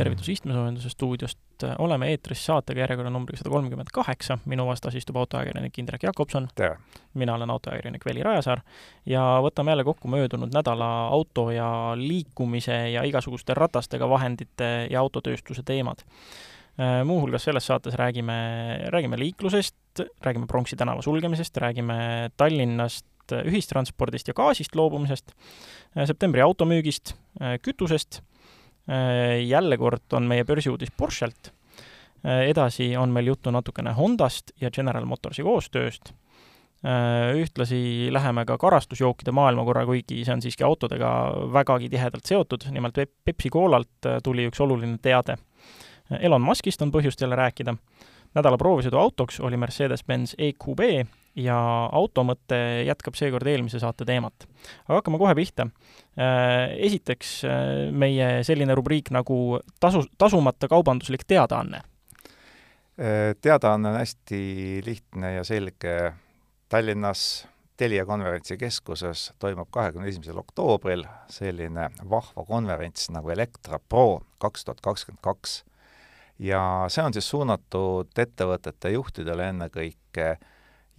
tervitus istmesoojenduse stuudiost, oleme eetris saatega järjekorranumbriga sada kolmkümmend kaheksa, minu vastas istub autoajakirjanik Indrek Jakobson. mina olen autoajakirjanik Veli Rajasaar ja võtame jälle kokku möödunud nädala auto ja liikumise ja igasuguste ratastega vahendite ja autotööstuse teemad. muuhulgas selles saates räägime, räägime liiklusest, räägime Pronksi tänava sulgemisest, räägime Tallinnast, ühistranspordist ja gaasist loobumisest, septembri automüügist, kütusest Äh, jälle kord on meie börsiuudis Porschelt, äh, edasi on meil juttu natukene Hondast ja General Motorsi koostööst, äh, ühtlasi läheme ka karastusjookide maailmakorra, kuigi see on siiski autodega vägagi tihedalt seotud, nimelt Pepsi Colalt tuli üks oluline teade. Elon Muskist on põhjust jälle rääkida, nädala proovisõiduautoks oli Mercedes-Benz EQB ja automõte jätkab seekord eelmise saate teemat. aga hakkame kohe pihta. Äh, esiteks äh, meie selline rubriik nagu tasu, tasumata kaubanduslik teadaanne. Äh, teadaanne on hästi lihtne ja selge. Tallinnas Telia konverentsikeskuses toimub kahekümne esimesel oktoobril selline vahva konverents nagu Elektra Pro kaks tuhat kakskümmend kaks. ja see on siis suunatud ettevõtete juhtidele ennekõike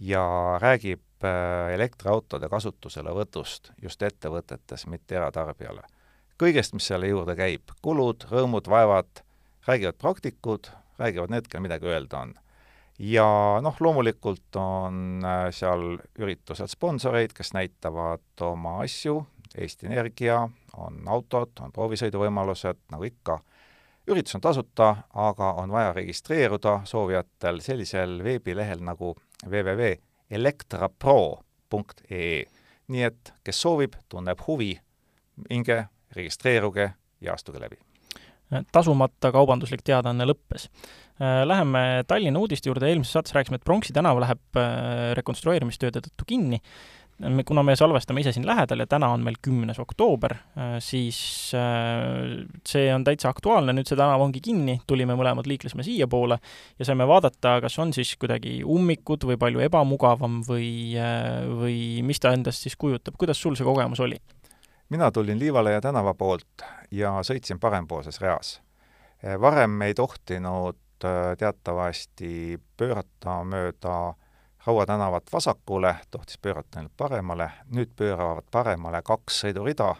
ja räägib äh, elektriautode kasutuselevõtust just ettevõtetes, mitte eratarbijale. kõigest, mis selle juurde käib, kulud, rõõmud, vaevad, räägivad praktikud, räägivad need, kellel midagi öelda on. ja noh, loomulikult on äh, seal üritusel sponsoreid, kes näitavad oma asju, Eesti Energia, on autod, on proovisõiduvõimalused, nagu ikka, üritus on tasuta, aga on vaja registreeruda soovijatel sellisel veebilehel nagu www.elektrapro.ee. nii et kes soovib, tunneb huvi, minge, registreeruge ja astuge läbi. tasumata kaubanduslik teadaanne lõppes. Läheme Tallinna uudiste juurde, eelmises saates rääkisime, et Pronksi tänav läheb äh, rekonstrueerimistööde tõttu kinni kuna me salvestame ise siin lähedal ja täna on meil kümnes oktoober, äh, siis äh, see on täitsa aktuaalne, nüüd see tänav ongi kinni, tulime mõlemad, liiklesime siiapoole ja saime vaadata, kas on siis kuidagi ummikud või palju ebamugavam või, äh, või mis ta endast siis kujutab, kuidas sul see kogemus oli? mina tulin Liivalaia tänava poolt ja sõitsin parempoolses reas. varem ei tohtinud teatavasti pöörata mööda Raua tänavat vasakule, tohtis pöörata ainult paremale, nüüd pööravad paremale kaks sõidurida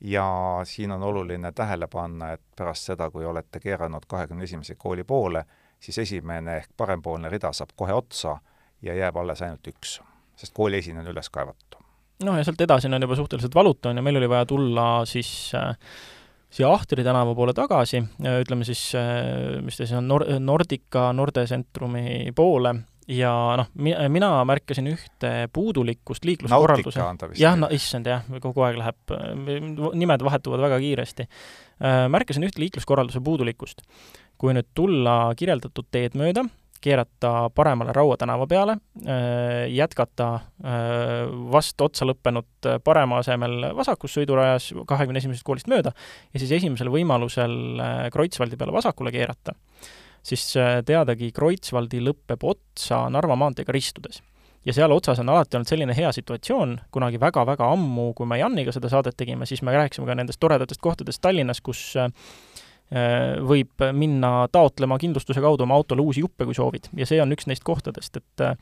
ja siin on oluline tähele panna, et pärast seda, kui olete keeranud kahekümne esimese kooli poole, siis esimene ehk parempoolne rida saab kohe otsa ja jääb alles ainult üks, sest kooli esine on üles kaevatu. noh, ja sealt edasi on juba suhteliselt valutu, on ju, meil oli vaja tulla siis äh, siia Ahtri tänava poole tagasi, ütleme siis, äh, mis ta siis on, Nor-, Nordica Norde Centrumi poole ja noh, mi-, mina märkasin ühte puudulikkust liikluskorralduse jah, no issand jah, kogu aeg läheb, nimed vahetuvad väga kiiresti. Äh, märkasin ühte liikluskorralduse puudulikkust. kui nüüd tulla kirjeldatud teed mööda, keerata paremale Raua tänava peale, äh, jätkata äh, vast otsa lõppenud parema asemel vasakus sõidurajas kahekümne esimesest koolist mööda ja siis esimesel võimalusel Kreutzwaldi peale vasakule keerata siis äh, teadagi Kreutzwaldi lõpeb otsa Narva maanteega ristudes. ja seal otsas on alati olnud selline hea situatsioon, kunagi väga-väga ammu, kui me Janniga seda saadet tegime, siis me rääkisime ka nendest toredatest kohtadest Tallinnas, kus äh, võib minna taotlema kindlustuse kaudu oma autole uusi juppe, kui soovid. ja see on üks neist kohtadest, et äh,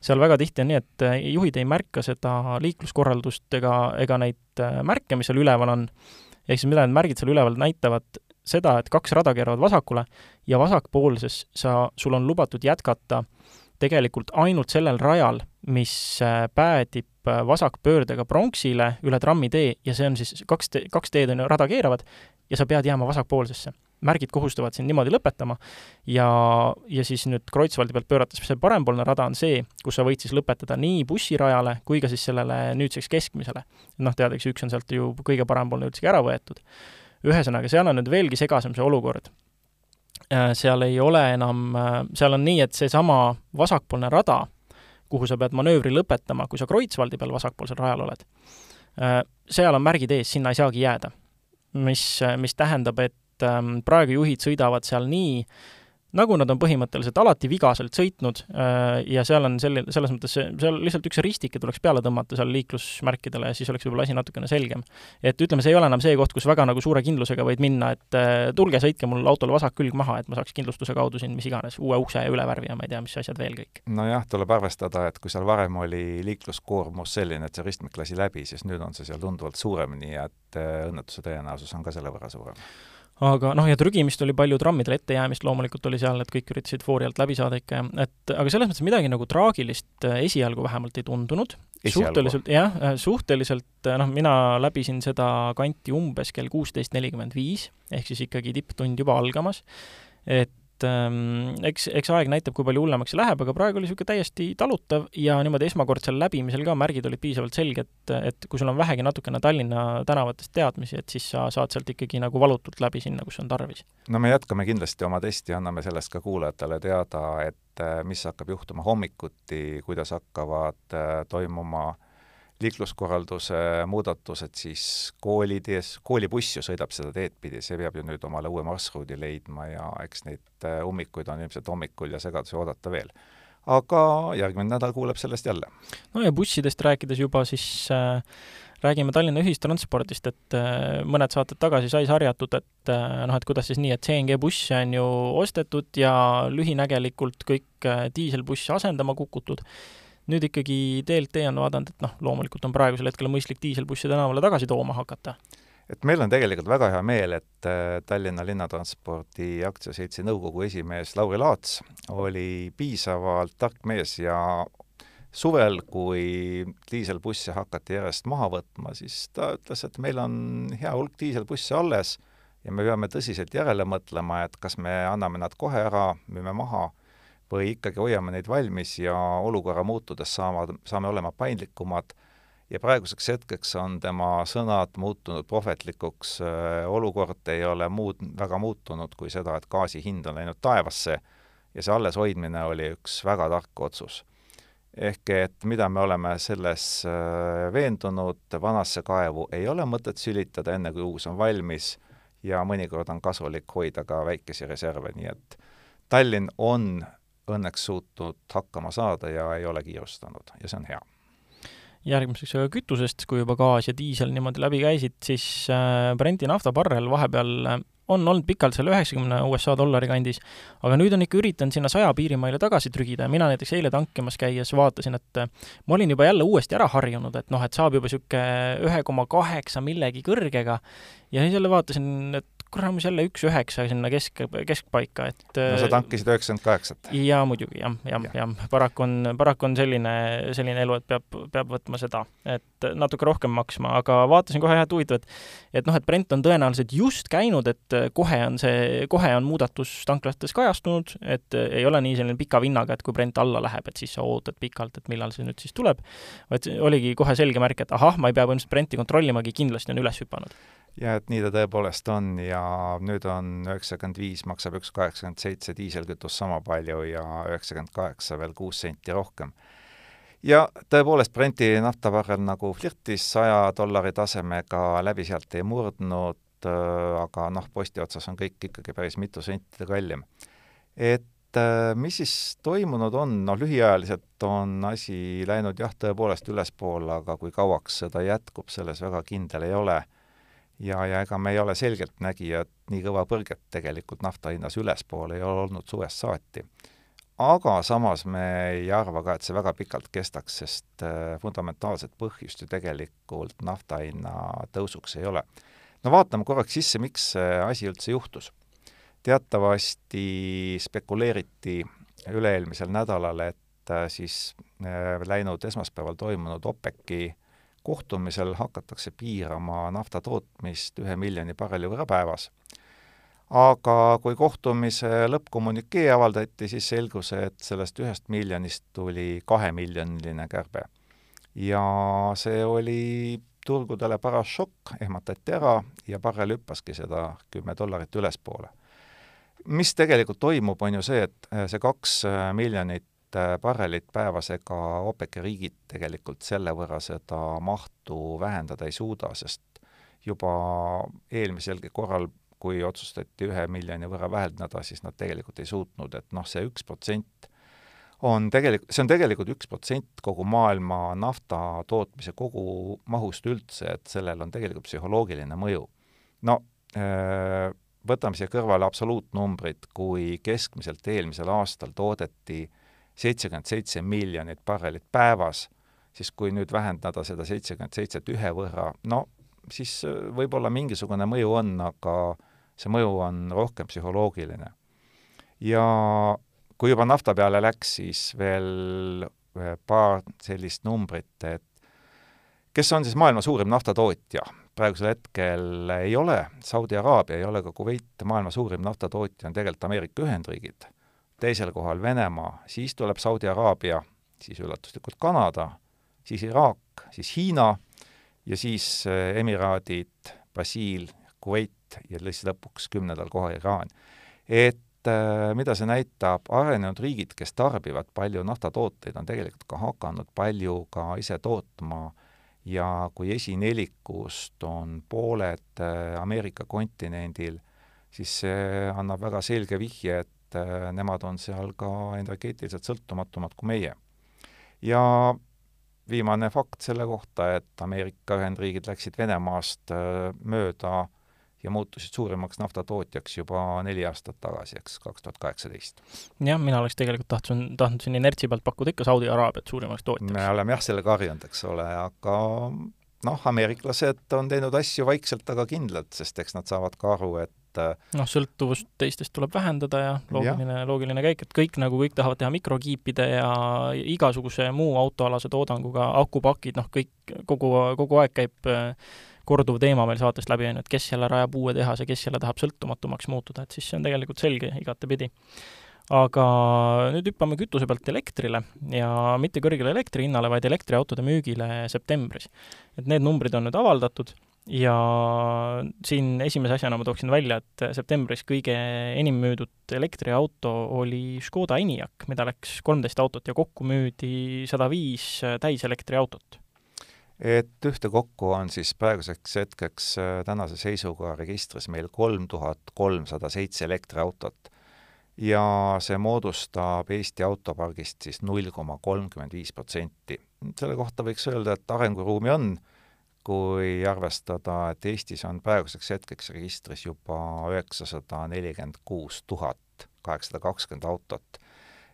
seal väga tihti on nii, et juhid ei märka seda liikluskorraldust ega, ega neid märke, mis seal üleval on, ehk siis mida need märgid seal üleval näitavad, seda, et kaks rada keeravad vasakule ja vasakpoolses sa, sul on lubatud jätkata tegelikult ainult sellel rajal, mis äh, päädib äh, vasakpöördega pronksile üle trammitee ja see on siis kaks te-, kaks teed on ju, rada keeravad ja sa pead jääma vasakpoolsesse. märgid kohustavad sind niimoodi lõpetama ja, ja siis nüüd Kreutzwaldi pealt pöörates see parempoolne rada on see, kus sa võid siis lõpetada nii bussirajale kui ka siis sellele nüüdseks keskmisele. noh, tead, eks üks on sealt ju kõige parempoolne üldsegi ära võetud ühesõnaga, seal on nüüd veelgi segasem see olukord. Äh, seal ei ole enam, äh, seal on nii, et seesama vasakpoolne rada, kuhu sa pead manöövri lõpetama, kui sa Kreutzwaldi peal vasakpoolsel rajal oled, äh, seal on märgid ees, sinna ei saagi jääda. mis, mis tähendab, et ähm, praegu juhid sõidavad seal nii, nagu nad on põhimõtteliselt alati vigaselt sõitnud äh, ja seal on selline, selles mõttes seal lihtsalt üks ristike tuleks peale tõmmata seal liiklusmärkidele ja siis oleks võib-olla asi natukene selgem. et ütleme, see ei ole enam see koht, kus väga nagu suure kindlusega võid minna, et äh, tulge, sõitke mul autole vasak külg maha, et ma saaks kindlustuse kaudu siin mis iganes, uue ukse üle värvi ja ma ei tea, mis asjad veel kõik. nojah, tuleb arvestada, et kui seal varem oli liikluskoormus selline, et see ristmik lasi läbi, siis nüüd on see seal tunduvalt suurem, nii et äh, õnnetuse tõenäosus on ka selle võrra suurem aga noh, ja trügimist oli palju, trammidele ettejäämist loomulikult oli seal, et kõik üritasid foori alt läbi saada ikka, et aga selles mõttes midagi nagu traagilist äh, esialgu vähemalt ei tundunud. suhteliselt, jah, äh, suhteliselt äh, noh, mina läbisin seda kanti umbes kell kuusteist nelikümmend viis, ehk siis ikkagi tipptund juba algamas, et et ähm, eks, eks aeg näitab, kui palju hullemaks see läheb, aga praegu oli niisugune täiesti talutav ja niimoodi esmakordsel läbimisel ka märgid olid piisavalt selged, et kui sul on vähegi natukene Tallinna tänavatest teadmisi, et siis sa saad sealt ikkagi nagu valutult läbi sinna, kus on tarvis. no me jätkame kindlasti oma testi, anname sellest ka kuulajatele teada, et mis hakkab juhtuma hommikuti, kuidas hakkavad äh, toimuma äh, liikluskorralduse muudatused, siis koolides, koolibuss ju sõidab seda teed pidi, see peab ju nüüd omale uue marsruudi leidma ja eks neid äh, ummikuid on ilmselt hommikul ja segadusi oodata veel. aga järgmine nädal kuuleb sellest jälle. no ja bussidest rääkides juba, siis äh, räägime Tallinna ühistranspordist, et äh, mõned saated tagasi sai sarjatud, et äh, noh, et kuidas siis nii, et CNG busse on ju ostetud ja lühinägelikult kõik diiselbusse asendama kukutud nüüd ikkagi DLT on vaadanud, et noh, loomulikult on praegusel hetkel mõistlik diiselbusse tänavale tagasi tooma hakata. et meil on tegelikult väga hea meel, et äh, Tallinna Linnatranspordi aktsiaseltsi nõukogu esimees Lauri Laats oli piisavalt tark mees ja suvel, kui diiselbusse hakati järjest maha võtma, siis ta ütles, et meil on hea hulk diiselbusse alles ja me peame tõsiselt järele mõtlema, et kas me anname nad kohe ära, müüme maha või ikkagi hoiame neid valmis ja olukorra muutudes saavad, saame olema paindlikumad ja praeguseks hetkeks on tema sõnad muutunud prohvetlikuks, olukord ei ole muud, väga muutunud kui seda, et gaasi hind on läinud taevasse ja see alleshoidmine oli üks väga tark otsus. ehk et mida me oleme selles veendunud, vanasse kaevu ei ole mõtet sülitada, enne kui uus on valmis, ja mõnikord on kasulik hoida ka väikesi reserve, nii et Tallinn on õnneks suutnud hakkama saada ja ei ole kiirustanud ja see on hea. järgmiseks kütusest, kui juba gaas ja diisel niimoodi läbi käisid, siis äh, Brenti naftabarrel vahepeal äh, on olnud pikalt seal üheksakümne USA dollari kandis, aga nüüd on ikka üritanud sinna saja piirimaile tagasi trügida ja mina näiteks eile tankimas käies vaatasin, et äh, ma olin juba jälle uuesti ära harjunud, et noh, et saab juba niisugune ühe koma kaheksa millegi kõrgega ja siis jälle vaatasin, et kuramus jälle üks üheksa sinna kesk, keskpaika, et no sa tankisid üheksakümmend kaheksat? jaa, muidugi, jah, jah, jah, paraku on, paraku on selline, selline elu, et peab, peab võtma seda, et natuke rohkem maksma, aga vaatasin kohe jah, et huvitav, et et noh, et Brent on tõenäoliselt just käinud, et kohe on see, kohe on muudatus tanklates kajastunud, et ei ole nii selline pika vinnaga, et kui Brent alla läheb, et siis sa ootad pikalt, et millal see nüüd siis tuleb, vaid oligi kohe selge märk, et ahah, ma ei pea põhimõtteliselt Brenti kontrollimagi, kindlasti on üles hüpanud ja et nii ta tõepoolest on ja nüüd on üheksakümmend viis, maksab üks kaheksakümmend seitse diiselkütus sama palju ja üheksakümmend kaheksa veel kuus senti rohkem. ja tõepoolest, Brenti naftavarrel nagu flirtis saja dollari tasemega, läbi sealt ei murdnud, äh, aga noh, posti otsas on kõik ikkagi päris mitu senti kallim. et äh, mis siis toimunud on, noh lühiajaliselt on asi läinud jah, tõepoolest ülespoole, aga kui kauaks seda jätkub, selles väga kindel ei ole ja, ja ega me ei ole selgeltnägijad, nii kõva põrget tegelikult nafta hinnas ülespoole ei ole olnud suvest saati. aga samas me ei arva ka, et see väga pikalt kestaks, sest äh, fundamentaalset põhjust ju tegelikult nafta hinna tõusuks ei ole. No vaatame korraks sisse, miks see asi üldse juhtus. teatavasti spekuleeriti üle-eelmisel nädalal, et äh, siis äh, läinud esmaspäeval toimunud OPEC-i kohtumisel hakatakse piirama nafta tootmist ühe miljoni barreli võrra päevas. aga kui kohtumise lõppkommünikee avaldati, siis selgus, et sellest ühest miljonist tuli kahemiljoniline kärbe. ja see oli turgudele paras šokk, ehmatati ära ja barrel hüppaski seda kümme dollarit ülespoole. mis tegelikult toimub, on ju see, et see kaks miljonit Äh, barrelit päevas, ega OPEC-i riigid tegelikult selle võrra seda mahtu vähendada ei suuda, sest juba eelmiselgi korral kui otsustati ühe miljoni võrra vähendada, siis nad tegelikult ei suutnud, et noh, see üks protsent on tegelikult, see on tegelikult üks protsent kogu maailma nafta tootmise kogumahust üldse, et sellel on tegelikult psühholoogiline mõju. no võtame siia kõrvale absoluutnumbrid, kui keskmiselt eelmisel aastal toodeti seitsekümmend seitse miljonit barrelit päevas, siis kui nüüd vähendada seda seitsekümmend seitset ühe võrra, no siis võib-olla mingisugune mõju on, aga see mõju on rohkem psühholoogiline. ja kui juba nafta peale läks, siis veel äh, paar sellist numbrit, et kes on siis maailma suurim naftatootja? praegusel hetkel ei ole Saudi Araabia, ei ole ka Kuveit maailma suurim naftatootja, on tegelikult Ameerika Ühendriigid. teisel kohal Venemaa, siis tuleb Saudi Araabia, siis üllatuslikult Kanada, siis Iraak, siis Hiina ja siis äh, Emiraadid, Brasiil, Kuveit ja siis lõpuks kümnendal kohal Iraan. et mida see näitab, arenenud riigid, kes tarbivad palju naftatooteid, on tegelikult ka hakanud palju ka ise tootma ja kui esinelikust on pooled äh, Ameerika kontinendil, siis see annab väga selge vihje, et nemad on seal ka energeetiliselt sõltumatumad kui meie. ja viimane fakt selle kohta, et Ameerika Ühendriigid läksid Venemaast äh, mööda ja muutusid suurimaks naftatootjaks juba neli aastat tagasi, eks, kaks tuhat kaheksateist. jah, mina oleks tegelikult tahtnud, tahtnud siin inertsi pealt pakkuda ikka Saudi Araabiat suurimaks tootjaks. me oleme jah, sellega harjunud, eks ole, aga noh, ameeriklased on teinud asju vaikselt, aga kindlalt, sest eks nad saavad ka aru, et äh, noh, sõltuvust teistest tuleb vähendada ja loogiline, loogiline käik, et kõik nagu, kõik tahavad teha mikrokiipide ja igasuguse muu autoalase toodanguga, akupakid, noh kõik, kogu, kogu aeg käib äh, korduv teema meil saatest läbi, on ju, et kes jälle rajab uue tehase, kes jälle tahab sõltumatumaks muutuda, et siis see on tegelikult selge igatepidi aga nüüd hüppame kütuse pealt elektrile ja mitte kõrgele elektri hinnale, vaid elektriautode müügile septembris. et need numbrid on nüüd avaldatud ja siin esimese asjana ma tooksin välja, et septembris kõige enim müüdud elektriauto oli Škoda Enyaq, mida läks kolmteist autot ja kokku müüdi sada viis täiselektriautot. Et ühtekokku on siis praeguseks hetkeks äh, tänase seisuga registris meil kolm tuhat kolmsada seitse elektriautot ja see moodustab Eesti autopargist siis null koma kolmkümmend viis protsenti. selle kohta võiks öelda, et arenguruumi on kui arvestada, et Eestis on praeguseks hetkeks registris juba üheksasada nelikümmend kuus tuhat kaheksasada kakskümmend autot.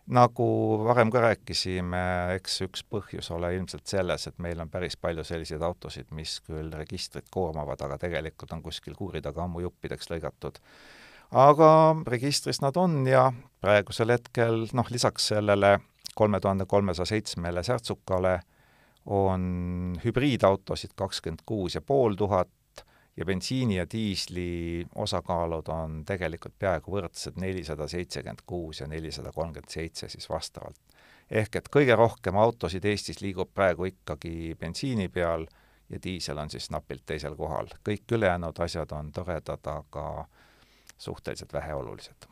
Nagu varem ka rääkisime, eks üks põhjus ole ilmselt selles, et meil on päris palju selliseid autosid, mis küll registrit koormavad, aga tegelikult on kuskil kuuri taga ammu juppideks lõigatud. aga registris nad on ja praegusel hetkel noh, lisaks sellele kolme tuhande kolmesaja seitsmele särtsukale on hübriidautosid kakskümmend kuus ja pool tuhat ja bensiini ja diisli osakaalud on tegelikult peaaegu võrdsed, nelisada seitsekümmend kuus ja nelisada kolmkümmend seitse siis vastavalt. ehk et kõige rohkem autosid Eestis liigub praegu ikkagi bensiini peal ja diisel on siis napilt teisel kohal. kõik ülejäänud asjad on toredad, aga suhteliselt väheolulised.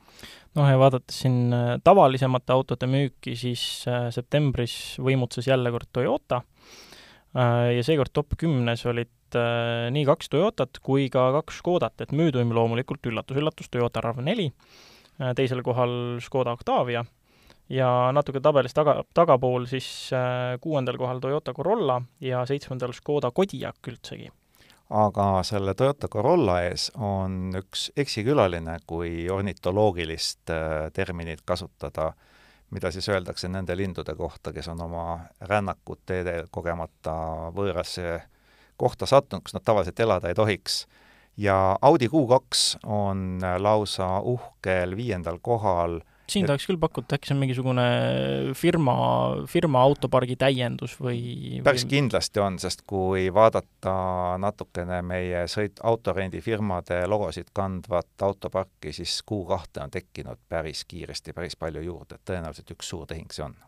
noh, ja vaadates siin äh, tavalisemate autode müüki, siis äh, septembris võimutses jälle kord Toyota Äh, ja seekord top kümnes olid nii kaks Toyotat kui ka kaks Škodat, et müüduim loomulikult üllatus-üllatus Toyota RAV4, äh, teisel kohal Škoda Octavia ja natuke tabelis taga, tagapool siis kuuendal kohal Toyota Corolla ja seitsmendal Škoda Kodiaq üldsegi. aga selle Toyota Corolla ees on üks eksikülaline, kui ornitoloogilist terminit kasutada äh, mida siis öeldakse nende lindude kohta, kes on oma rännakut teedel kogemata võõrasse kohta sattunud, kus nad tavaliselt elada ei tohiks. ja Audi Q2 on lausa uhkel viiendal kohal. Siin tahaks küll pakkuda, äkki see on mingisugune firma, firma autopargi täiendus või päris või... kindlasti on, sest kui vaadata natukene meie sõit, autorendifirmade logosid kandvat autoparki, siis Q2 on tekkinud päris kiiresti päris palju juurde, et tõenäoliselt üks suur tehing see on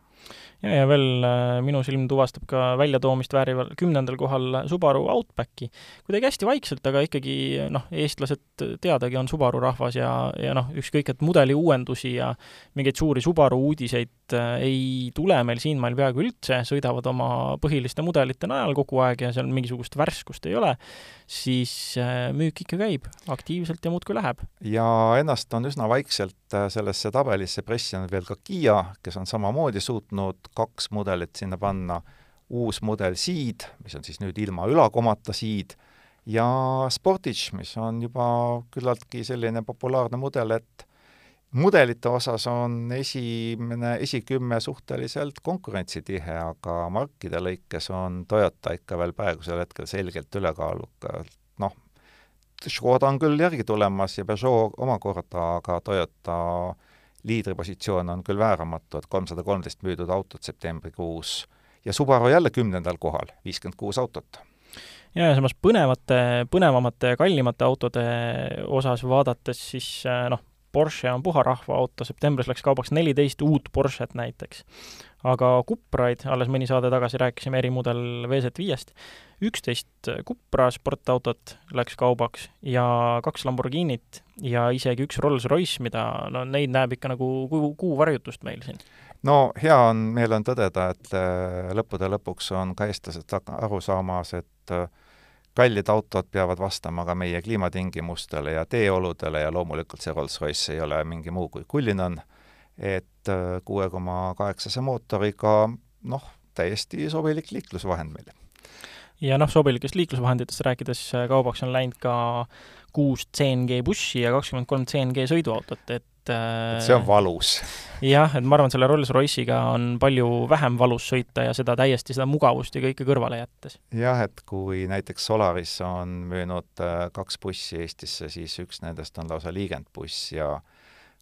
ja, ja veel äh, minu silm tuvastab ka väljatoomist väärival kümnendal kohal Subaru Outbacki. kuidagi hästi vaikselt, aga ikkagi noh, eestlased teadagi, on Subaru rahvas ja, ja noh, ükskõik, et mudeli uuendusi ja mingeid suuri Subaru uudiseid ei tule meil siinmail peaaegu üldse, sõidavad oma põhiliste mudelite najal kogu aeg ja seal mingisugust värskust ei ole, siis äh, müük ikka käib aktiivselt ja muudkui läheb. ja ennast on üsna vaikselt sellesse tabelisse pressinud veel ka Kiia, kes on samamoodi suutnud kaks mudelit sinna panna, uus mudel Seed, mis on siis nüüd ilma ülakomata Seed, ja Sportage, mis on juba küllaltki selline populaarne mudel, et mudelite osas on esimene, esikümme suhteliselt konkurentsitihe, aga markide lõikes on Toyota ikka veel praegusel hetkel selgelt ülekaalukalt, noh, Škoda on küll järgi tulemas ja Peugeot omakorda, aga Toyota liidripositsioon on küll vääramatu, et kolmsada kolmteist müüdud autot septembrikuus ja Subaru jälle kümnendal kohal, viiskümmend kuus autot. ja, ja samas põnevate, põnevamate ja kallimate autode osas vaadates siis noh, Porsche on puha rahvaauto, septembris läks kaubaks neliteist uut Porsche't näiteks. aga Cupraid, alles mõni saade tagasi rääkisime erimudel VZ5-st, üksteist Cupra sportautot läks kaubaks ja kaks Lamborghinit ja isegi üks Rolls-Royce, mida no neid näeb ikka nagu kuu, kuu varjutust meil siin. no hea on, meel on tõdeda, et äh, lõppude lõpuks on ka eestlased aru saamas, et äh, kallid autod peavad vastama ka meie kliimatingimustele ja teeoludele ja loomulikult see Rolls-Royce ei ole mingi muu kui Cullinan, et äh, kuue koma kaheksase mootoriga noh, täiesti sobilik liiklusvahend meile. Ja noh, sobilikest liiklusvahenditest rääkides, äh, kaubaks on läinud ka kuus CNG bussi ja kakskümmend kolm CNG sõiduautot, et et see on valus. jah, et ma arvan, selle Rolls-Royce'iga on palju vähem valus sõita ja seda täiesti, seda mugavust ja kõike kõrvale jättes. jah, et kui näiteks Solaris on müünud äh, kaks bussi Eestisse, siis üks nendest on lausa liigendbuss ja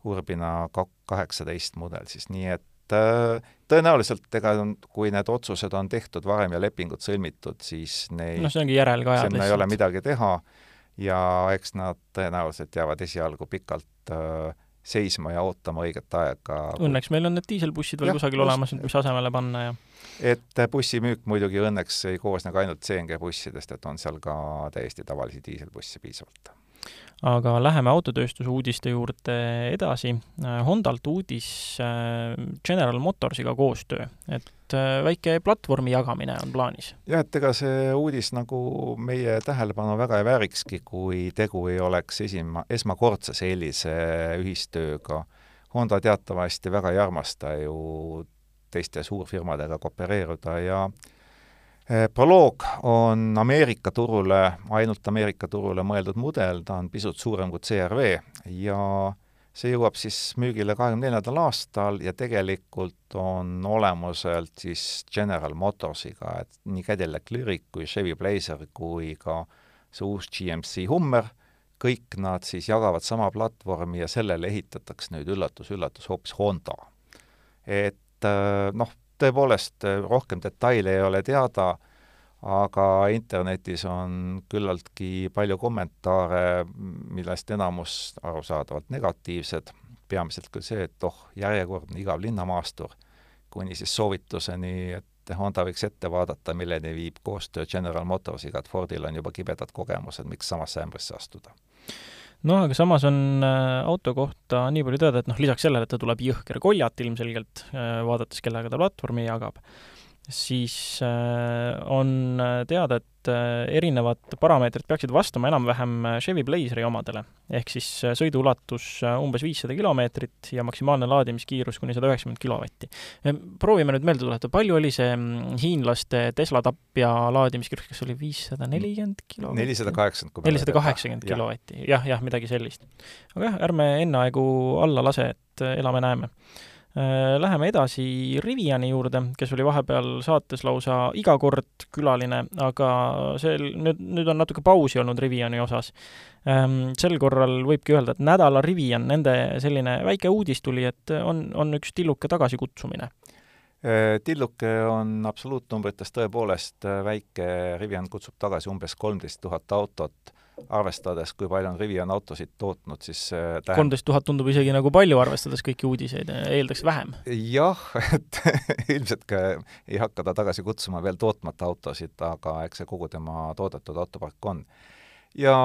Urbina kaheksateist mudel siis, nii et Äh, tõenäoliselt ega kui need otsused on tehtud varem ja lepingud sõlmitud, siis neid noh, see ongi järelkajad sinna ei ole midagi teha ja eks nad tõenäoliselt jäävad esialgu pikalt äh, seisma ja ootama õiget aega. Õnneks meil on need diiselbussid veel kusagil just, olemas, mis asemele panna ja et bussimüük muidugi õnneks ei koosne ka ainult CNG bussidest, et on seal ka täiesti tavalisi diiselbusse piisavalt aga läheme autotööstuse uudiste juurde edasi. Hondalt uudis äh, General Motorsiga koostöö, et äh, väike platvormi jagamine on plaanis. jah, et ega see uudis nagu meie tähelepanu väga ei väärikski, kui tegu ei oleks esima, esmakordse sellise ühistööga. Honda teatavasti väga ei armasta ju teiste suurfirmadega koopereeruda ja äh, Proloog on Ameerika turule, ainult Ameerika turule mõeldud mudel, ta on pisut suurem kui CRV ja see jõuab siis müügile kahekümne neljandal aastal ja tegelikult on olemuselt siis General Motorsiga, et nii Cadillac Lyric kui Chevy Blazer kui ka see uus GMC Hummer, kõik nad siis jagavad sama platvormi ja sellele ehitatakse nüüd üllatus-üllatus hoopis Honda. et eh, noh, tõepoolest äh, rohkem detaile ei ole teada, aga internetis on küllaltki palju kommentaare, millest enamus arusaadavalt negatiivsed, peamiselt küll see, et oh, järjekordne igav linnamaastur, kuni siis soovituseni, et Honda võiks ette vaadata, milleni viib koostöö General Motorsiga, et Fordil on juba kibedad kogemused, miks samasse ämbrisse astuda noh, aga samas on äh, auto kohta nii palju teada, et noh, lisaks sellele, et ta tuleb jõhker koljat ilmselgelt, äh, vaadates, kellega ta platvormi jagab, siis äh, on teada, et erinevad parameetrid peaksid vastama enam-vähem Chevy Blazeri omadele. ehk siis sõiduulatus umbes viissada kilomeetrit ja maksimaalne laadimiskiirus kuni sada üheksakümmend kilovatti. proovime nüüd meelde tuletada, palju oli see mm, hiinlaste Tesla tapja laadimiskiirus, kas oli viissada nelikümmend kilovatti? nelisada kaheksakümmend. nelisada kaheksakümmend kilovatti, jah, jah, midagi sellist. aga jah, ärme enneaegu alla lase, et elame-näeme Äh, läheme edasi Riviani juurde, kes oli vahepeal saates lausa iga kord külaline, aga see, nüüd, nüüd on natuke pausi olnud Riviani osas. Ähm, sel korral võibki öelda, et nädala Rivian, nende selline väike uudis tuli, et on, on üks tilluke tagasikutsumine äh, Tilluke on absoluutnumbrites tõepoolest äh, väike, Rivian kutsub tagasi umbes kolmteist tuhat autot arvestades, kui palju on Rivian autosid tootnud, siis kolmteist tuhat tundub isegi nagu palju, arvestades kõiki uudiseid, eeldaks vähem. jah, et ilmselt ka ei hakka ta tagasi kutsuma veel tootmata autosid, aga eks see kogu tema toodetud autopark on. ja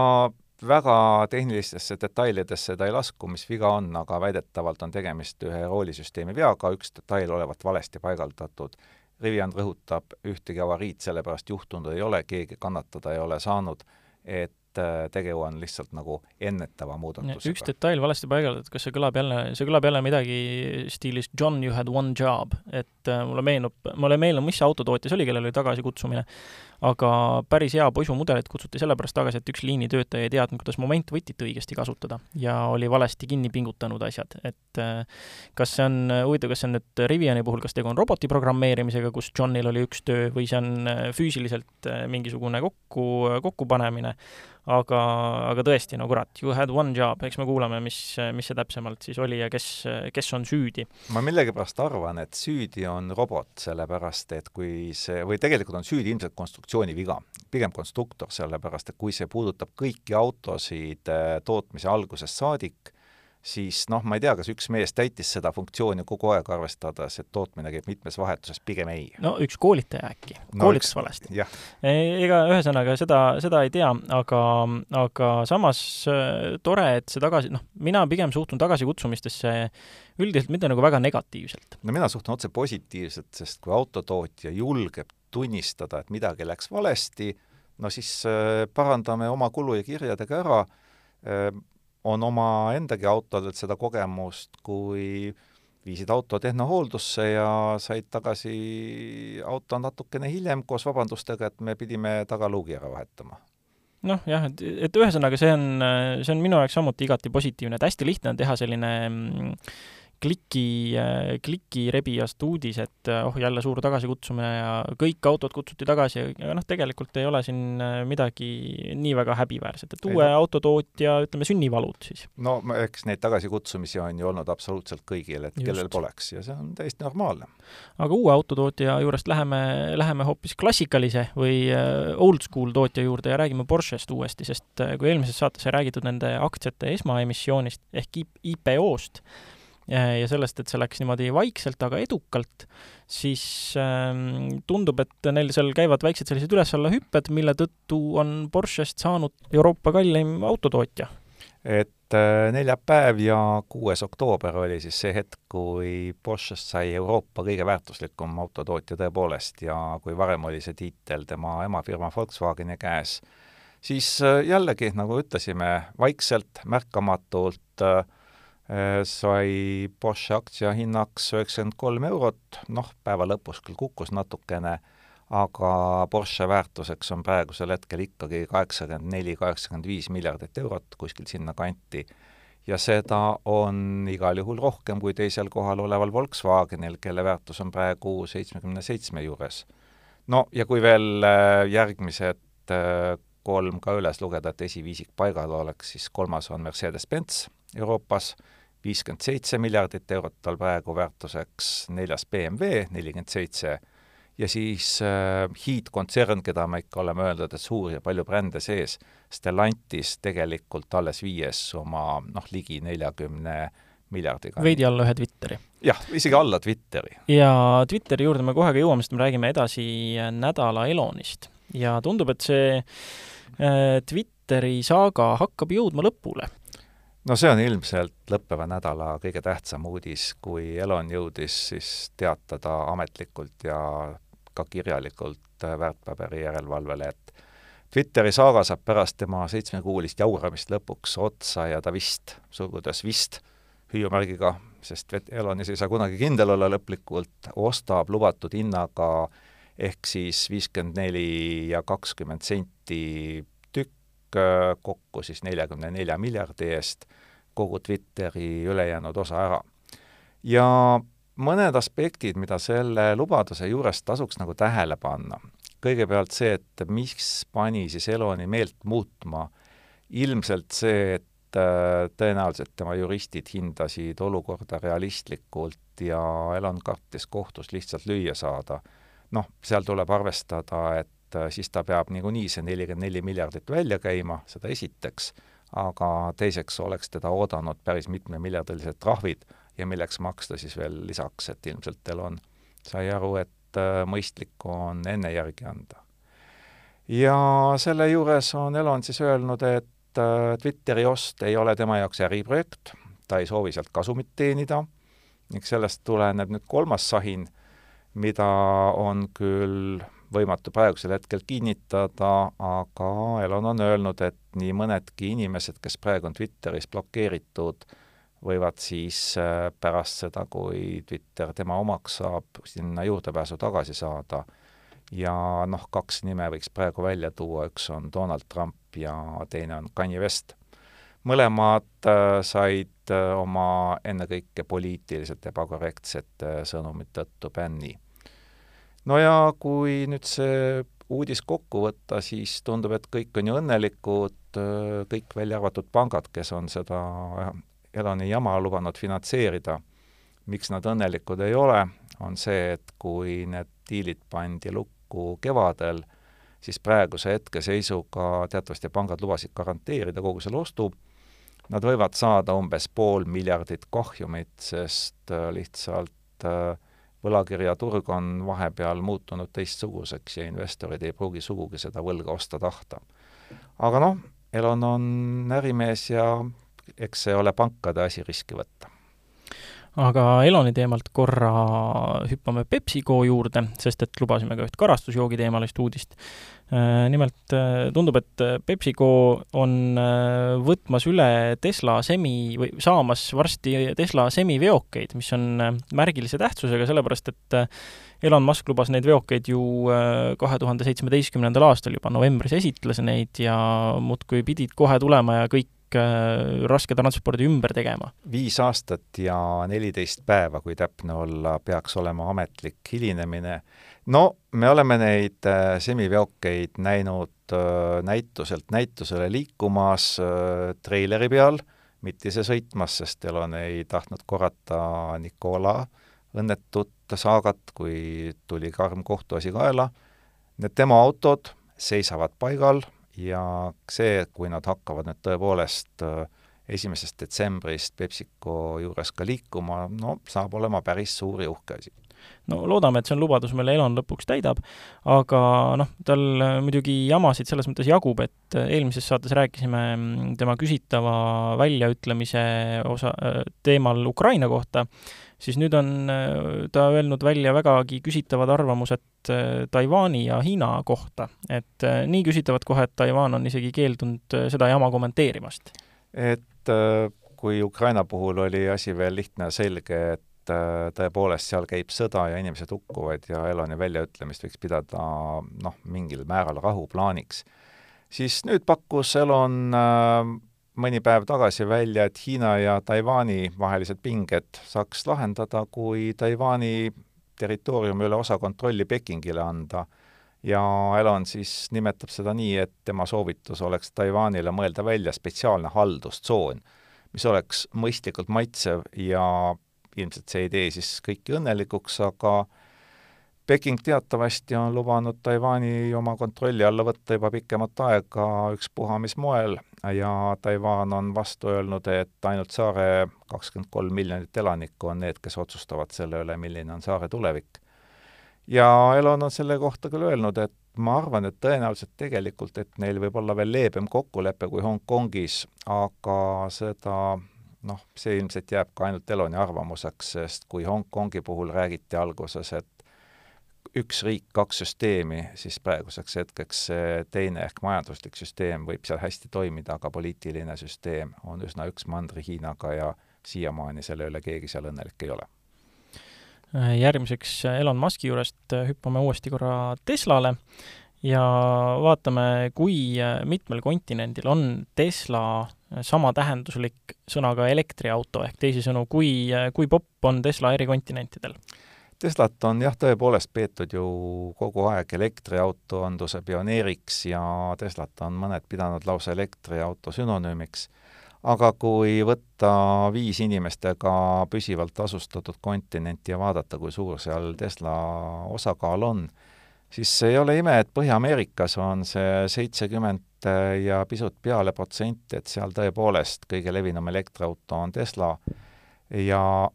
väga tehnilistesse detailidesse ta ei lasku, mis viga on, aga väidetavalt on tegemist ühe roolisüsteemi veaga, üks detail olevat valesti paigaldatud. Rivian rõhutab, ühtegi avariid sellepärast juhtunud ei ole, keegi kannatada ei ole saanud, et Äh, tegu on lihtsalt nagu ennetava muudatusega. üks detail valesti paigaldatud, kas see kõlab jälle, see kõlab jälle midagi stiilis John, you had one job, et äh, mulle meenub, mulle ei meenu, mis autotootja see oli, kellel oli tagasikutsumine, aga päris hea poisumudelit kutsuti sellepärast tagasi, et üks liinitöötaja ei teadnud, kuidas momentvõtit õigesti kasutada ja oli valesti kinni pingutanud asjad, et äh, kas see on, huvitav, kas see on nüüd Riviani puhul, kas tegu on roboti programmeerimisega, kus Johnil oli üks töö, või see on füüsiliselt mingisugune kokku, kokkupanemine, aga, aga tõesti, no kurat, you had one job, eks me kuulame, mis, mis see täpsemalt siis oli ja kes, kes on süüdi. ma millegipärast arvan, et süüdi on robot, sellepärast et kui see, või tegelikult on süüdi ilmselt konstruktsiooni viga, pigem konstruktor, sellepärast et kui see puudutab kõiki autosid eh, tootmise algusest saadik, siis noh, ma ei tea, kas üks mees täitis seda funktsiooni kogu aeg, arvestades, et tootmine käib mitmes vahetuses, pigem ei. no üks koolitaja äkki no,, koolitas valesti. E, ega ühesõnaga seda, seda ei tea, aga, aga samas äh, tore, et see tagasi, noh, mina pigem suhtun tagasikutsumistesse üldiselt mitte nagu väga negatiivselt. no mina suhtun otse positiivselt, sest kui autotootja julgeb tunnistada, et midagi läks valesti, no siis äh, parandame oma kulu ja kirjadega ära äh, on omaendagi autodelt seda kogemust, kui viisid auto tehnohooldusse ja said tagasi auto natukene hiljem koos vabandustega, et me pidime tagaluugi ära vahetama. noh jah, et, et ühesõnaga, see on, see on minu jaoks samuti igati positiivne, et hästi lihtne on teha selline mm, kliki, kliki rebijast uudis, et oh, jälle suur tagasikutsumine ja kõik autod kutsuti tagasi, aga noh, tegelikult ei ole siin midagi nii väga häbiväärset, et uue autotootja, ütleme, sünnivalud siis. no eks neid tagasikutsumisi on ju olnud absoluutselt kõigil, et Just. kellel poleks ja see on täiesti normaalne. aga uue autotootja juurest läheme, läheme hoopis klassikalise või äh, old school tootja juurde ja räägime Porschest uuesti, sest kui eelmises saates sai räägitud nende aktsiate esmaemissioonist ehk IPO-st, ja sellest, et see läks niimoodi vaikselt, aga edukalt, siis ähm, tundub, et neil seal käivad väiksed sellised üles-alla hüpped, mille tõttu on Porschest saanud Euroopa kallim autotootja. et äh, neljapäev ja kuues oktoober oli siis see hetk, kui Porschest sai Euroopa kõige väärtuslikum autotootja tõepoolest ja kui varem oli see tiitel tema emafirma Volkswageni käes, siis äh, jällegi, nagu ütlesime, vaikselt, märkamatult äh, sai Porsche aktsia hinnaks üheksakümmend kolm eurot, noh, päeva lõpus küll kukkus natukene, aga Porsche väärtuseks on praegusel hetkel ikkagi kaheksakümmend neli, kaheksakümmend viis miljardit eurot, kuskil sinnakanti. ja seda on igal juhul rohkem kui teisel kohal oleval Volkswagenil, kelle väärtus on praegu seitsmekümne seitsme juures. no ja kui veel äh, järgmised äh, kolm ka üles lugeda, et esiviisik paigal oleks, siis kolmas on Mercedes-Benz Euroopas, viiskümmend seitse miljardit eurot tal praegu väärtuseks, neljas BMW nelikümmend seitse ja siis äh, hiidkontsern, keda me ikka oleme öeldud, et suur ja palju brände sees, Stellantis tegelikult alles viies oma noh, ligi neljakümne miljardiga. veidi alla ühe Twitteri. jah, isegi alla Twitteri. ja Twitteri juurde me kohe ka jõuame, sest me räägime edasi nädala Elonist. ja tundub, et see äh, Twitteri saaga hakkab jõudma lõpule no see on ilmselt lõppeva nädala kõige tähtsam uudis, kui Elon jõudis siis teatada ametlikult ja ka kirjalikult väärtpaberi järelevalvele, et Twitteri saaga saab pärast tema seitsmekuulist jauramist lõpuks otsa ja ta vist, sulgudes vist, hüüumärgiga, sest Elonis ei saa kunagi kindel olla lõplikult, ostab lubatud hinnaga ehk siis viiskümmend neli ja kakskümmend senti kokku siis neljakümne nelja miljardi eest kogu Twitteri ülejäänud osa ära. ja mõned aspektid, mida selle lubaduse juures tasuks nagu tähele panna. kõigepealt see, et miks pani siis Eloni meelt muutma, ilmselt see, et äh, tõenäoliselt tema juristid hindasid olukorda realistlikult ja Elon kartis kohtus lihtsalt lüüa saada. noh, seal tuleb arvestada, et äh, siis ta peab niikuinii see nelikümmend neli miljardit välja käima, seda esiteks, aga teiseks oleks teda oodanud päris mitmemiljardilised trahvid ja milleks maksta siis veel lisaks, et ilmselt Elon sai aru, et äh, mõistlik on enne järgi anda. ja selle juures on Elon siis öelnud, et äh, Twitteri ost ei ole tema jaoks äriprojekt, ta ei soovi sealt kasumit teenida, ning sellest tuleneb nüüd kolmas sahin, mida on küll võimatu praegusel hetkel kinnitada, aga Elon on öelnud, et nii mõnedki inimesed, kes praegu on Twitteris blokeeritud, võivad siis äh, pärast seda, kui Twitter tema omaks saab, sinna juurdepääsu tagasi saada. ja noh, kaks nime võiks praegu välja tuua, üks on Donald Trump ja teine on Kanye West. mõlemad äh, said äh, oma ennekõike poliitiliselt ebakorrektsete sõnumite tõttu bänni no ja kui nüüd see uudis kokku võtta, siis tundub, et kõik on ju õnnelikud, kõik välja arvatud pangad, kes on seda Eloni jama lubanud finantseerida. miks nad õnnelikud ei ole, on see, et kui need diilid pandi lukku kevadel, siis praeguse hetkeseisuga teatavasti pangad lubasid garanteerida kogu selle ostu, nad võivad saada umbes pool miljardit kahjumit, sest lihtsalt äh, võlakirjaturg on vahepeal muutunud teistsuguseks ja investorid ei pruugi sugugi seda võlga osta tahta. aga noh, Elon on ärimees ja eks see ole pankade asi riski võtta aga Eloni teemalt korra hüppame PepsiCo juurde, sest et lubasime ka üht karastusjoogi teemalist uudist. Äh, nimelt äh, tundub, et PepsiCo on äh, võtmas üle Tesla semi või saamas varsti Tesla semiveokeid, mis on märgilise tähtsusega, sellepärast et Elon Musk lubas neid veokeid ju kahe tuhande seitsmeteistkümnendal aastal juba novembris esitles neid ja muudkui pidid kohe tulema ja kõik raske transpordi ümber tegema. viis aastat ja neliteist päeva, kui täpne olla, peaks olema ametlik hilinemine. no me oleme neid äh, semiveokeid näinud äh, näituselt näitusele liikumas treileri peal, mitte ise sõitmas, sest Elon ei tahtnud korrata Nicola õnnetut saagat, kui tuli karm kohtuasi kaela. Need tema autod seisavad paigal ja see, kui nad hakkavad nüüd tõepoolest äh, esimesest detsembrist PepsiCo juures ka liikuma, no saab olema päris suur ja uhke asi no loodame, et see on lubadus, mille Elon lõpuks täidab, aga noh, tal äh, muidugi jamasid selles mõttes jagub, et äh, eelmises saates rääkisime mm, tema küsitava väljaütlemise osa, teemal Ukraina kohta, siis nüüd on ta öelnud välja vägagi küsitavad arvamused Taiwan'i ja Hiina kohta. et nii küsitavad kohe, et Taiwan on isegi keeldunud seda jama kommenteerimast. et kui Ukraina puhul oli asi veel lihtne ja selge, et tõepoolest seal käib sõda ja inimesed hukkuvad ja Eloni väljaütlemist võiks pidada noh, mingil määral rahuplaaniks, siis nüüd pakkus Elon äh, mõni päev tagasi välja, et Hiina ja Taiwan'i vahelised pinged saaks lahendada, kui Taiwan'i territooriumi üle osa kontrolli Pekingile anda. ja Elon siis nimetab seda nii, et tema soovitus oleks Taiwan'ile mõelda välja spetsiaalne haldustsoon, mis oleks mõistlikult maitsev ja ilmselt see ei tee siis kõiki õnnelikuks, aga Peking teatavasti on lubanud Taiwan'i oma kontrolli alla võtta juba pikemat aega ükspuha mis moel ja Taiwan on vastu öelnud, et ainult saare kakskümmend kolm miljonit elanikku on need, kes otsustavad selle üle, milline on saare tulevik. ja Elon on selle kohta küll öelnud, et ma arvan, et tõenäoliselt tegelikult, et neil võib olla veel leebem kokkulepe kui Hongkongis, aga seda noh, see ilmselt jääb ka ainult Eloni arvamuseks, sest kui Hongkongi puhul räägiti alguses, et üks riik, kaks süsteemi, siis praeguseks hetkeks see teine ehk majanduslik süsteem võib seal hästi toimida, aga poliitiline süsteem on üsna üks mandri Hiinaga ja siiamaani selle üle keegi seal õnnelik ei ole. järgmiseks Elon Muski juurest hüppame uuesti korra Teslale ja vaatame, kui mitmel kontinendil on Tesla sama tähenduslik sõnaga elektriauto, ehk teisisõnu, kui, kui popp on Tesla eri kontinentidel Teslat on jah, tõepoolest peetud ju kogu aeg elektriautoandluse pioneeriks ja Teslat on mõned pidanud lausa elektriauto sünonüümiks. aga kui võtta viis inimestega püsivalt asustatud kontinenti ja vaadata, kui suur seal Tesla osakaal on, siis ei ole ime, et Põhja-Ameerikas on see seitsekümmend ja pisut peale protsenti, et seal tõepoolest kõige levinum elektriauto on Tesla ja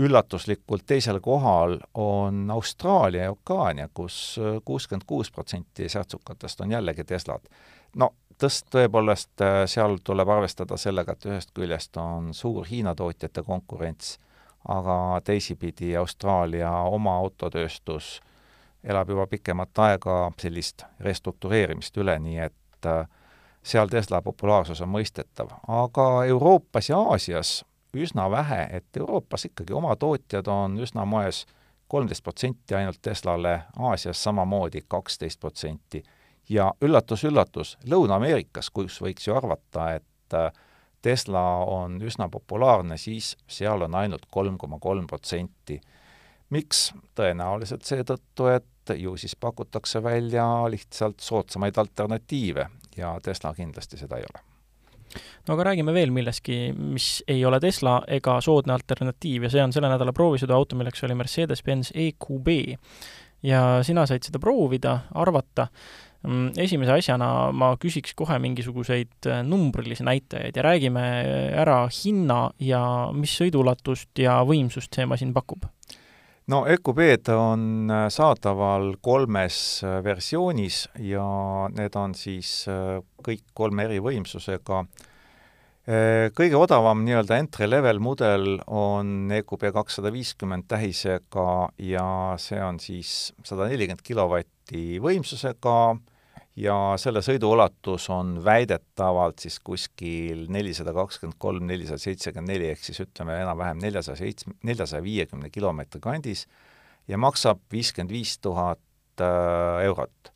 üllatuslikult teisel kohal on Austraalia ja Okaania, kus kuuskümmend kuus protsenti särtsukatest on jällegi Teslad. no tõst-, tõepoolest seal tuleb arvestada sellega, et ühest küljest on suur Hiina tootjate konkurents, aga teisipidi Austraalia oma autotööstus elab juba pikemat aega sellist restruktureerimist üle, nii et äh, seal Tesla populaarsus on mõistetav. aga Euroopas ja Aasias üsna vähe, et Euroopas ikkagi oma tootjad on üsna moes kolmteist protsenti ainult Teslale, Aasias samamoodi kaksteist protsenti. ja üllatus-üllatus, Lõuna-Ameerikas, kus võiks ju arvata, et äh, Tesla on üsna populaarne, siis seal on ainult kolm koma kolm protsenti. miks? tõenäoliselt seetõttu, et ju siis pakutakse välja lihtsalt soodsamaid alternatiive ja Tesla kindlasti seda ei ole no aga räägime veel millestki, mis ei ole Tesla ega soodne alternatiiv ja see on selle nädala proovisõiduauto, milleks oli Mercedes-Benz EQB. ja sina said seda proovida, arvata Mm, esimese asjana ma küsiks kohe mingisuguseid äh, numbrilisi näitajaid ja räägime ära hinna ja mis sõiduulatust ja võimsust see masin pakub? No EQB-d on äh, saadaval kolmes versioonis ja need on siis kõik kolme eri võimsusega. Kõige odavam nii-öelda entry-level mudel on EQB kakssada viiskümmend tähisega ja see on siis sada nelikümmend kilovatti võimsusega, ja selle sõidu ulatus on väidetavalt siis kuskil nelisada kakskümmend kolm, nelisada seitsekümmend neli, ehk siis ütleme enam-vähem neljasaja seitsme, neljasaja viiekümne kilomeetri kandis ja maksab viiskümmend viis tuhat äh, eurot.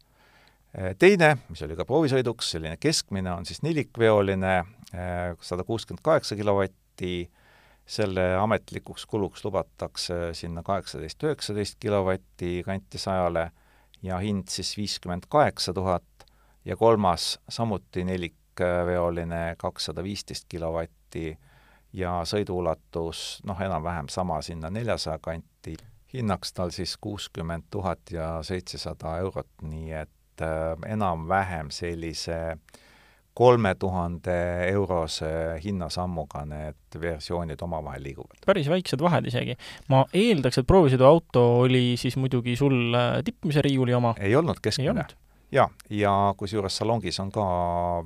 Äh, teine, mis oli ka proovisõiduks, selline keskmine, on siis nelikveoline, äh, sada kuuskümmend kaheksa kilovatti, selle ametlikuks kuluks lubatakse sinna kaheksateist, üheksateist kilovatti kanti sajale ja hind siis viiskümmend kaheksa tuhat ja kolmas samuti nelikveoline kakssada viisteist kilovatti ja sõiduulatus noh, enam-vähem sama sinna neljasaja kanti, hinnaks tal siis kuuskümmend tuhat ja seitsesada eurot, nii et äh, enam-vähem sellise kolme tuhande eurose hinnasammuga need versioonid omavahel liiguvad. päris väiksed vahed isegi. ma eeldaks, et proovisõiduauto oli siis muidugi sul äh, tippmise riiuli oma? ei olnud keskmine jaa, ja kusjuures salongis on ka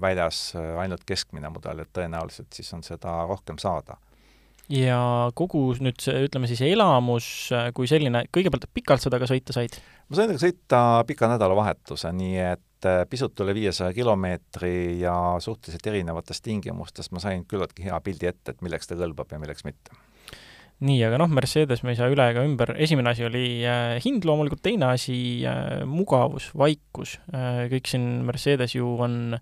väljas äh, ainult keskmine mudel, et tõenäoliselt siis on seda rohkem saada. ja kogu nüüd see, ütleme siis elamus äh, kui selline, kõigepealt pikalt seda ka sõita said? ma sain temaga sõita pika nädalavahetuse, nii et äh, pisut üle viiesaja kilomeetri ja suhteliselt erinevates tingimustes ma sain küllaltki hea pildi ette, et milleks ta kõlbab ja milleks mitte nii, aga noh, Mercedes me ei saa üle ega ümber, esimene asi oli äh, hind loomulikult, teine asi äh, mugavus, vaikus. Äh,, kõik siin Mercedes ju on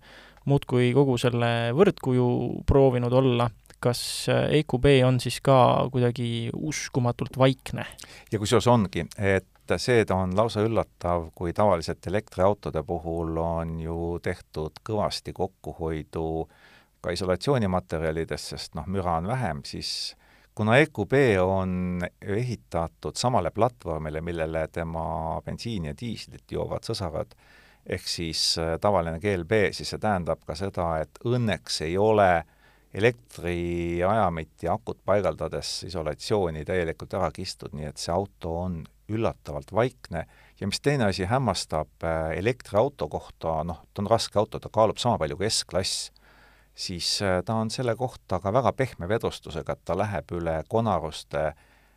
muudkui kogu selle võrdkuju proovinud olla, kas äh, EQB on siis ka kuidagi uskumatult vaikne? ja kusjuures ongi, et see on lausa üllatav, kui tavaliselt elektriautode puhul on ju tehtud kõvasti kokkuhoidu ka isolatsioonimaterjalides, sest noh, müra on vähem, siis kuna EQB on ehitatud samale platvormile, millele tema bensiini ja diislit joovad sõsarad, ehk siis äh, tavaline GLB, siis see tähendab ka seda, et õnneks ei ole elektriajamit ja akut paigaldades isolatsiooni täielikult ära kistud, nii et see auto on üllatavalt vaikne. Ja mis teine asi hämmastab äh, elektriauto kohta, noh, ta on raske auto, ta kaalub sama palju kui S-klass siis äh, ta on selle kohta ka väga pehme vedustusega, et ta läheb üle konaruste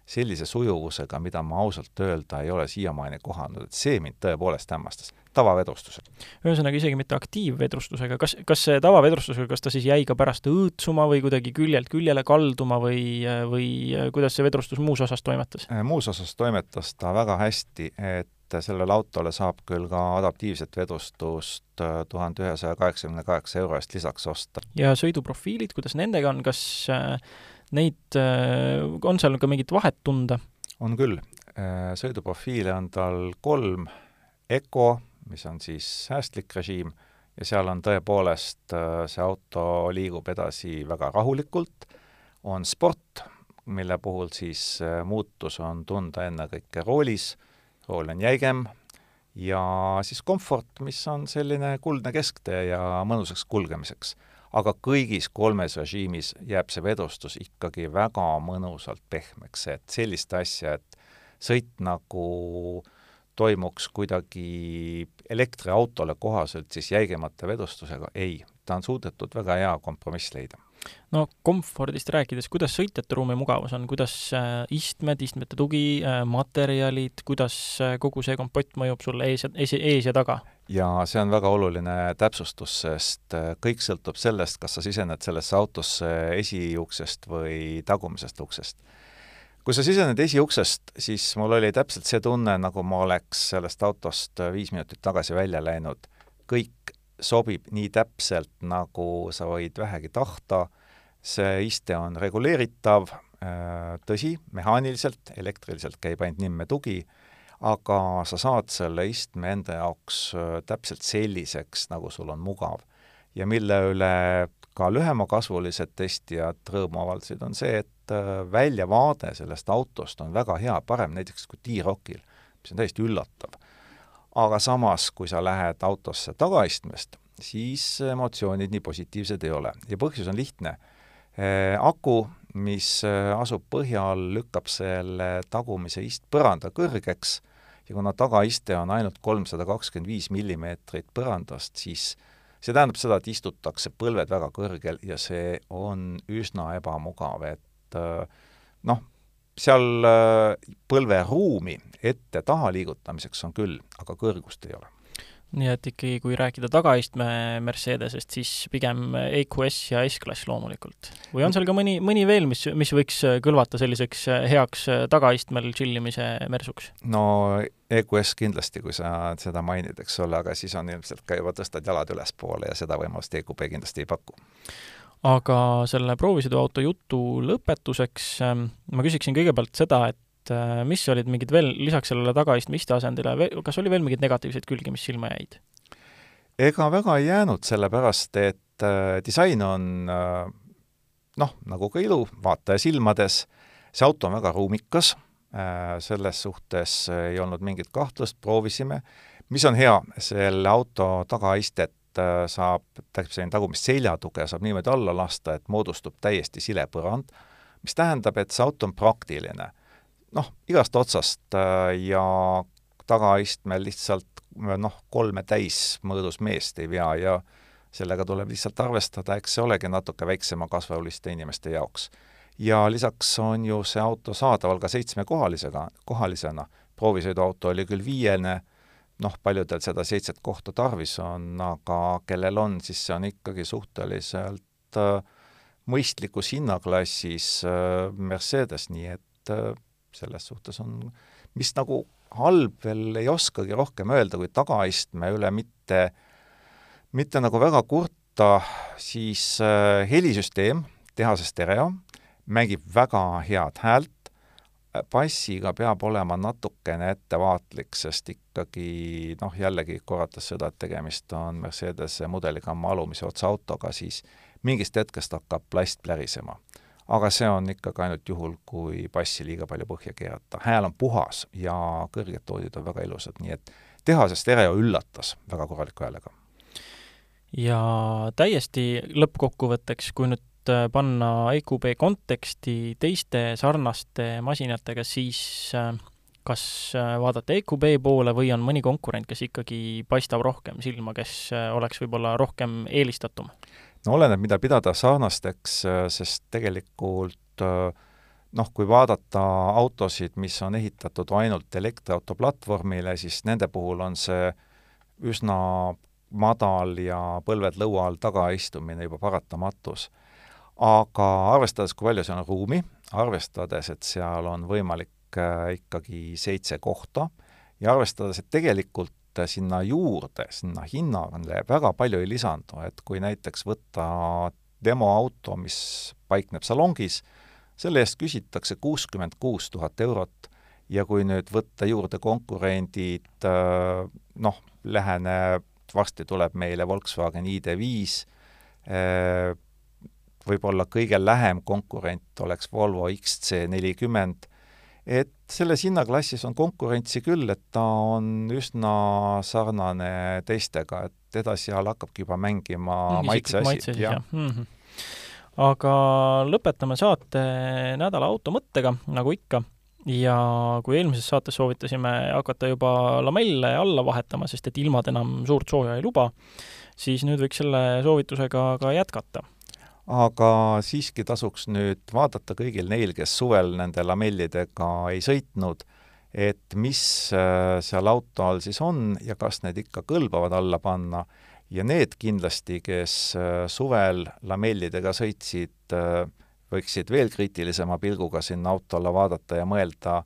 sellise sujuvusega, mida ma ausalt öelda ei ole siiamaani kohanud, et see mind tõepoolest hämmastas, tavavedustusega. ühesõnaga isegi mitte aktiivvedrustusega, kas, kas see tavavedrustusega, kas ta siis jäi ka pärast õõtsuma või kuidagi küljelt küljele kalduma või, või kuidas see vedrustus muus osas toimetas? Äh, muus osas toimetas ta väga hästi, et sellele autole saab küll ka adaptiivset vedustust äh, tuhande ühesaja kaheksakümne kaheksa euro eest lisaks osta. ja sõiduprofiilid, kuidas nendega on, kas äh, neid, on seal ka mingit vahet tunda? on küll. sõiduprofiile on tal kolm, Eco, mis on siis säästlik režiim, ja seal on tõepoolest, see auto liigub edasi väga rahulikult, on sport, mille puhul siis muutus on tunda ennekõike roolis rool on jäigem ja siis komfort, mis on selline kuldne kesktee ja mõnusaks kulgemiseks. aga kõigis kolmes režiimis jääb see vedustus ikkagi väga mõnusalt pehmeks, et sellist asja, et sõit nagu toimuks kuidagi elektriautole kohaselt siis jäigemate vedustusega, ei, ta on suudetud väga hea kompromiss leida no komfordist rääkides, kuidas sõitjate ruumi mugavus on, kuidas äh, istmed, istmete tugi, äh, materjalid, kuidas äh, kogu see kompott mõjub sulle ees ja, ees, ees ja taga? ja see on väga oluline täpsustus, sest kõik sõltub sellest, kas sa sisened sellesse autosse esiuksest või tagumisest uksest. Kui sa sisened esiuksest, siis mul oli täpselt see tunne, nagu ma oleks sellest autost viis minutit tagasi välja läinud. kõik sobib nii täpselt, nagu sa võid vähegi tahta, see iste on reguleeritav, äh, tõsi, mehaaniliselt, elektriliselt käib ainult nimme tugi, aga sa saad selle istme enda jaoks äh, täpselt selliseks, nagu sul on mugav. ja mille üle ka lühemakasvulised testijad rõõmu avaldasid, on see, et äh, väljavaade sellest autost on väga hea, parem näiteks kui T-Rockil, mis on täiesti üllatav aga samas, kui sa lähed autosse tagaistmest, siis emotsioonid nii positiivsed ei ole ja põhjus on lihtne. Äh, aku, mis äh, asub põhja all, lükkab selle tagumise istpõranda kõrgeks ja kuna tagaiste on ainult kolmsada kakskümmend viis millimeetrit põrandast, siis see tähendab seda, et istutakse põlved väga kõrgel ja see on üsna ebamugav, et äh, noh, seal äh, põlveruumi ette-taha liigutamiseks on küll, aga kõrgust ei ole nii et ikkagi, kui rääkida tagaistme Mercedesest, siis pigem EQS ja S-klass loomulikult. või on seal ka mõni, mõni veel, mis, mis võiks kõlvata selliseks heaks tagaistmel tšillimise mersuks? no EQS kindlasti, kui sa seda mainid, eks ole, aga siis on ilmselt ka juba tõstad jalad ülespoole ja seda võimalust EQP kindlasti ei paku aga selle proovisõiduauto jutu lõpetuseks ma küsiksin kõigepealt seda, et äh, mis olid mingid veel, lisaks sellele tagaistme isteasendile, kas oli veel mingeid negatiivseid külgi, mis silma jäid? ega väga ei jäänud, sellepärast et äh, disain on äh, noh, nagu ka ilu vaataja silmades, see auto on väga ruumikas äh,, selles suhtes ei olnud mingit kahtlust, proovisime, mis on hea, selle auto tagaistet Äh, saab, tähendab, selline tagumist seljatuge saab niimoodi alla lasta, et moodustub täiesti sile põrand, mis tähendab, et see auto on praktiline. Noh, igast otsast äh, ja tagaistmel lihtsalt noh, kolme täismõõdus meest ei vea ja sellega tuleb lihtsalt arvestada, eks see olegi natuke väiksema kasvuliste inimeste jaoks. ja lisaks on ju see auto saadaval ka seitsmekohalisega, kohalisena, proovisõiduauto oli küll viiene, noh, paljudel seda seitset kohta tarvis on, aga kellel on, siis see on ikkagi suhteliselt äh, mõistlikus hinnaklassis äh, Mercedes, nii et äh, selles suhtes on, mis nagu halb veel ei oskagi rohkem öelda, kui tagaistme üle mitte, mitte nagu väga kurta, siis äh, helisüsteem, tehase stereo, mängib väga head häält, passiga peab olema natukene ettevaatlik, sest ikkagi noh, jällegi korrates seda, et tegemist on Mercedese mudeligamma alumise otsa autoga, siis mingist hetkest hakkab plast plärisema. Aga see on ikkagi ainult juhul, kui passi liiga palju põhja keerata. hääl on puhas ja kõrged toodid on väga ilusad, nii et tehase stereo üllatas väga korraliku häälega. ja täiesti lõppkokkuvõtteks, kui nüüd Äh, panna EQB konteksti teiste sarnaste masinatega, siis äh, kas äh, vaadata EQB poole või on mõni konkurent, kes ikkagi paistab rohkem silma, kes oleks võib-olla rohkem eelistatum? No oleneb, mida pidada sarnasteks, sest tegelikult noh, kui vaadata autosid, mis on ehitatud ainult elektriauto platvormile, siis nende puhul on see üsna madal ja põlved lõua all taga istumine juba paratamatus. Aga arvestades, kui palju seal on ruumi, arvestades, et seal on võimalik äh, ikkagi seitse kohta ja arvestades, et tegelikult sinna juurde, sinna hinnale väga palju ei lisandu, et kui näiteks võtta demoauto, mis paikneb salongis, selle eest küsitakse kuuskümmend kuus tuhat eurot ja kui nüüd võtta juurde konkurendid, äh, noh, läheneb, varsti tuleb meile Volkswagen ID5, võib-olla kõige lähem konkurent oleks Volvo XC40, et selles hinnaklassis on konkurentsi küll, et ta on üsna sarnane teistega, et edasi-seal hakkabki juba mängima maitse asi, jah. Mm -hmm. aga lõpetame saate nädala automõttega, nagu ikka ja kui eelmises saates soovitasime hakata juba lamelle alla vahetama, sest et ilmad enam suurt sooja ei luba, siis nüüd võiks selle soovitusega ka jätkata. Aga siiski tasuks nüüd vaadata kõigil neil, kes suvel nende lamellidega ei sõitnud, et mis äh, seal auto all siis on ja kas need ikka kõlbavad alla panna ja need kindlasti, kes äh, suvel lamellidega sõitsid, äh, võiksid veel kriitilisema pilguga sinna autole vaadata ja mõelda,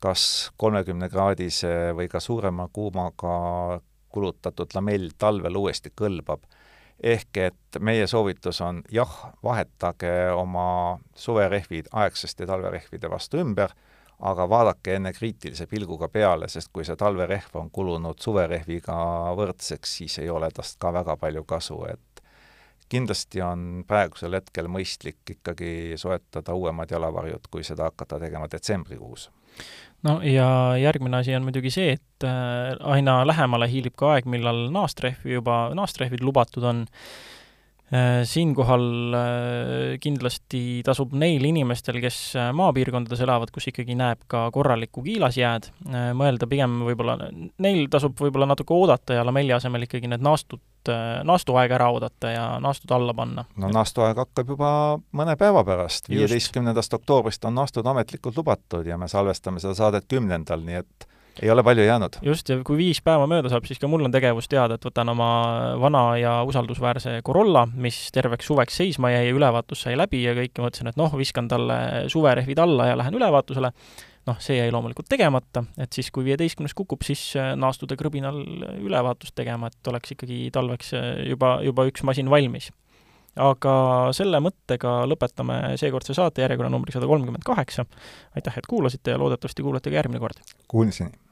kas kolmekümnekraadise või ka suurema kuumaga kulutatud lamell talvel uuesti kõlbab. Ehk et meie soovitus on jah, vahetage oma suverehvid aegsasti talverehvide vastu ümber, aga vaadake enne kriitilise pilguga peale, sest kui see talverehv on kulunud suverehviga võrdseks, siis ei ole tast ka väga palju kasu, et kindlasti on praegusel hetkel mõistlik ikkagi soetada uuemad jalavarjud, kui seda hakata tegema detsembrikuus. No ja järgmine asi on muidugi see, et äh, aina lähemale hiilib ka aeg, millal naastrehvi juba, naastrehvid lubatud on siinkohal äh, kindlasti tasub neil inimestel, kes äh, maapiirkondades elavad, kus ikkagi näeb ka korralikku kiilasjääd, mõelda pigem võib-olla, neil tasub võib-olla natuke oodata ja lamelli asemel ikkagi need naastud, naastuaeg ära oodata ja naastud alla panna. no naastuaeg hakkab juba mõne päeva pärast, viieteistkümnendast oktoobrist on naastud ametlikult lubatud ja me salvestame seda saadet kümnendal, nii et ei ole palju jäänud. just, ja kui viis päeva mööda saab, siis ka mul on tegevust teada, et võtan oma vana ja usaldusväärse Corolla, mis terveks suveks seisma jäi ja ülevaatus sai läbi ja kõik, ja mõtlesin, et noh, viskan talle suverehvid alla ja lähen ülevaatusele, noh, see jäi loomulikult tegemata, et siis, kui viieteistkümnes kukub, siis äh, naastuda krõbinal ülevaatust tegema, et oleks ikkagi talveks äh, juba, juba üks masin valmis aga selle mõttega lõpetame seekordse saate järjekorra numbri sada kolmkümmend kaheksa. aitäh, et kuulasite ja loodetavasti kuulate ka järgmine kord! Kuulmiseni!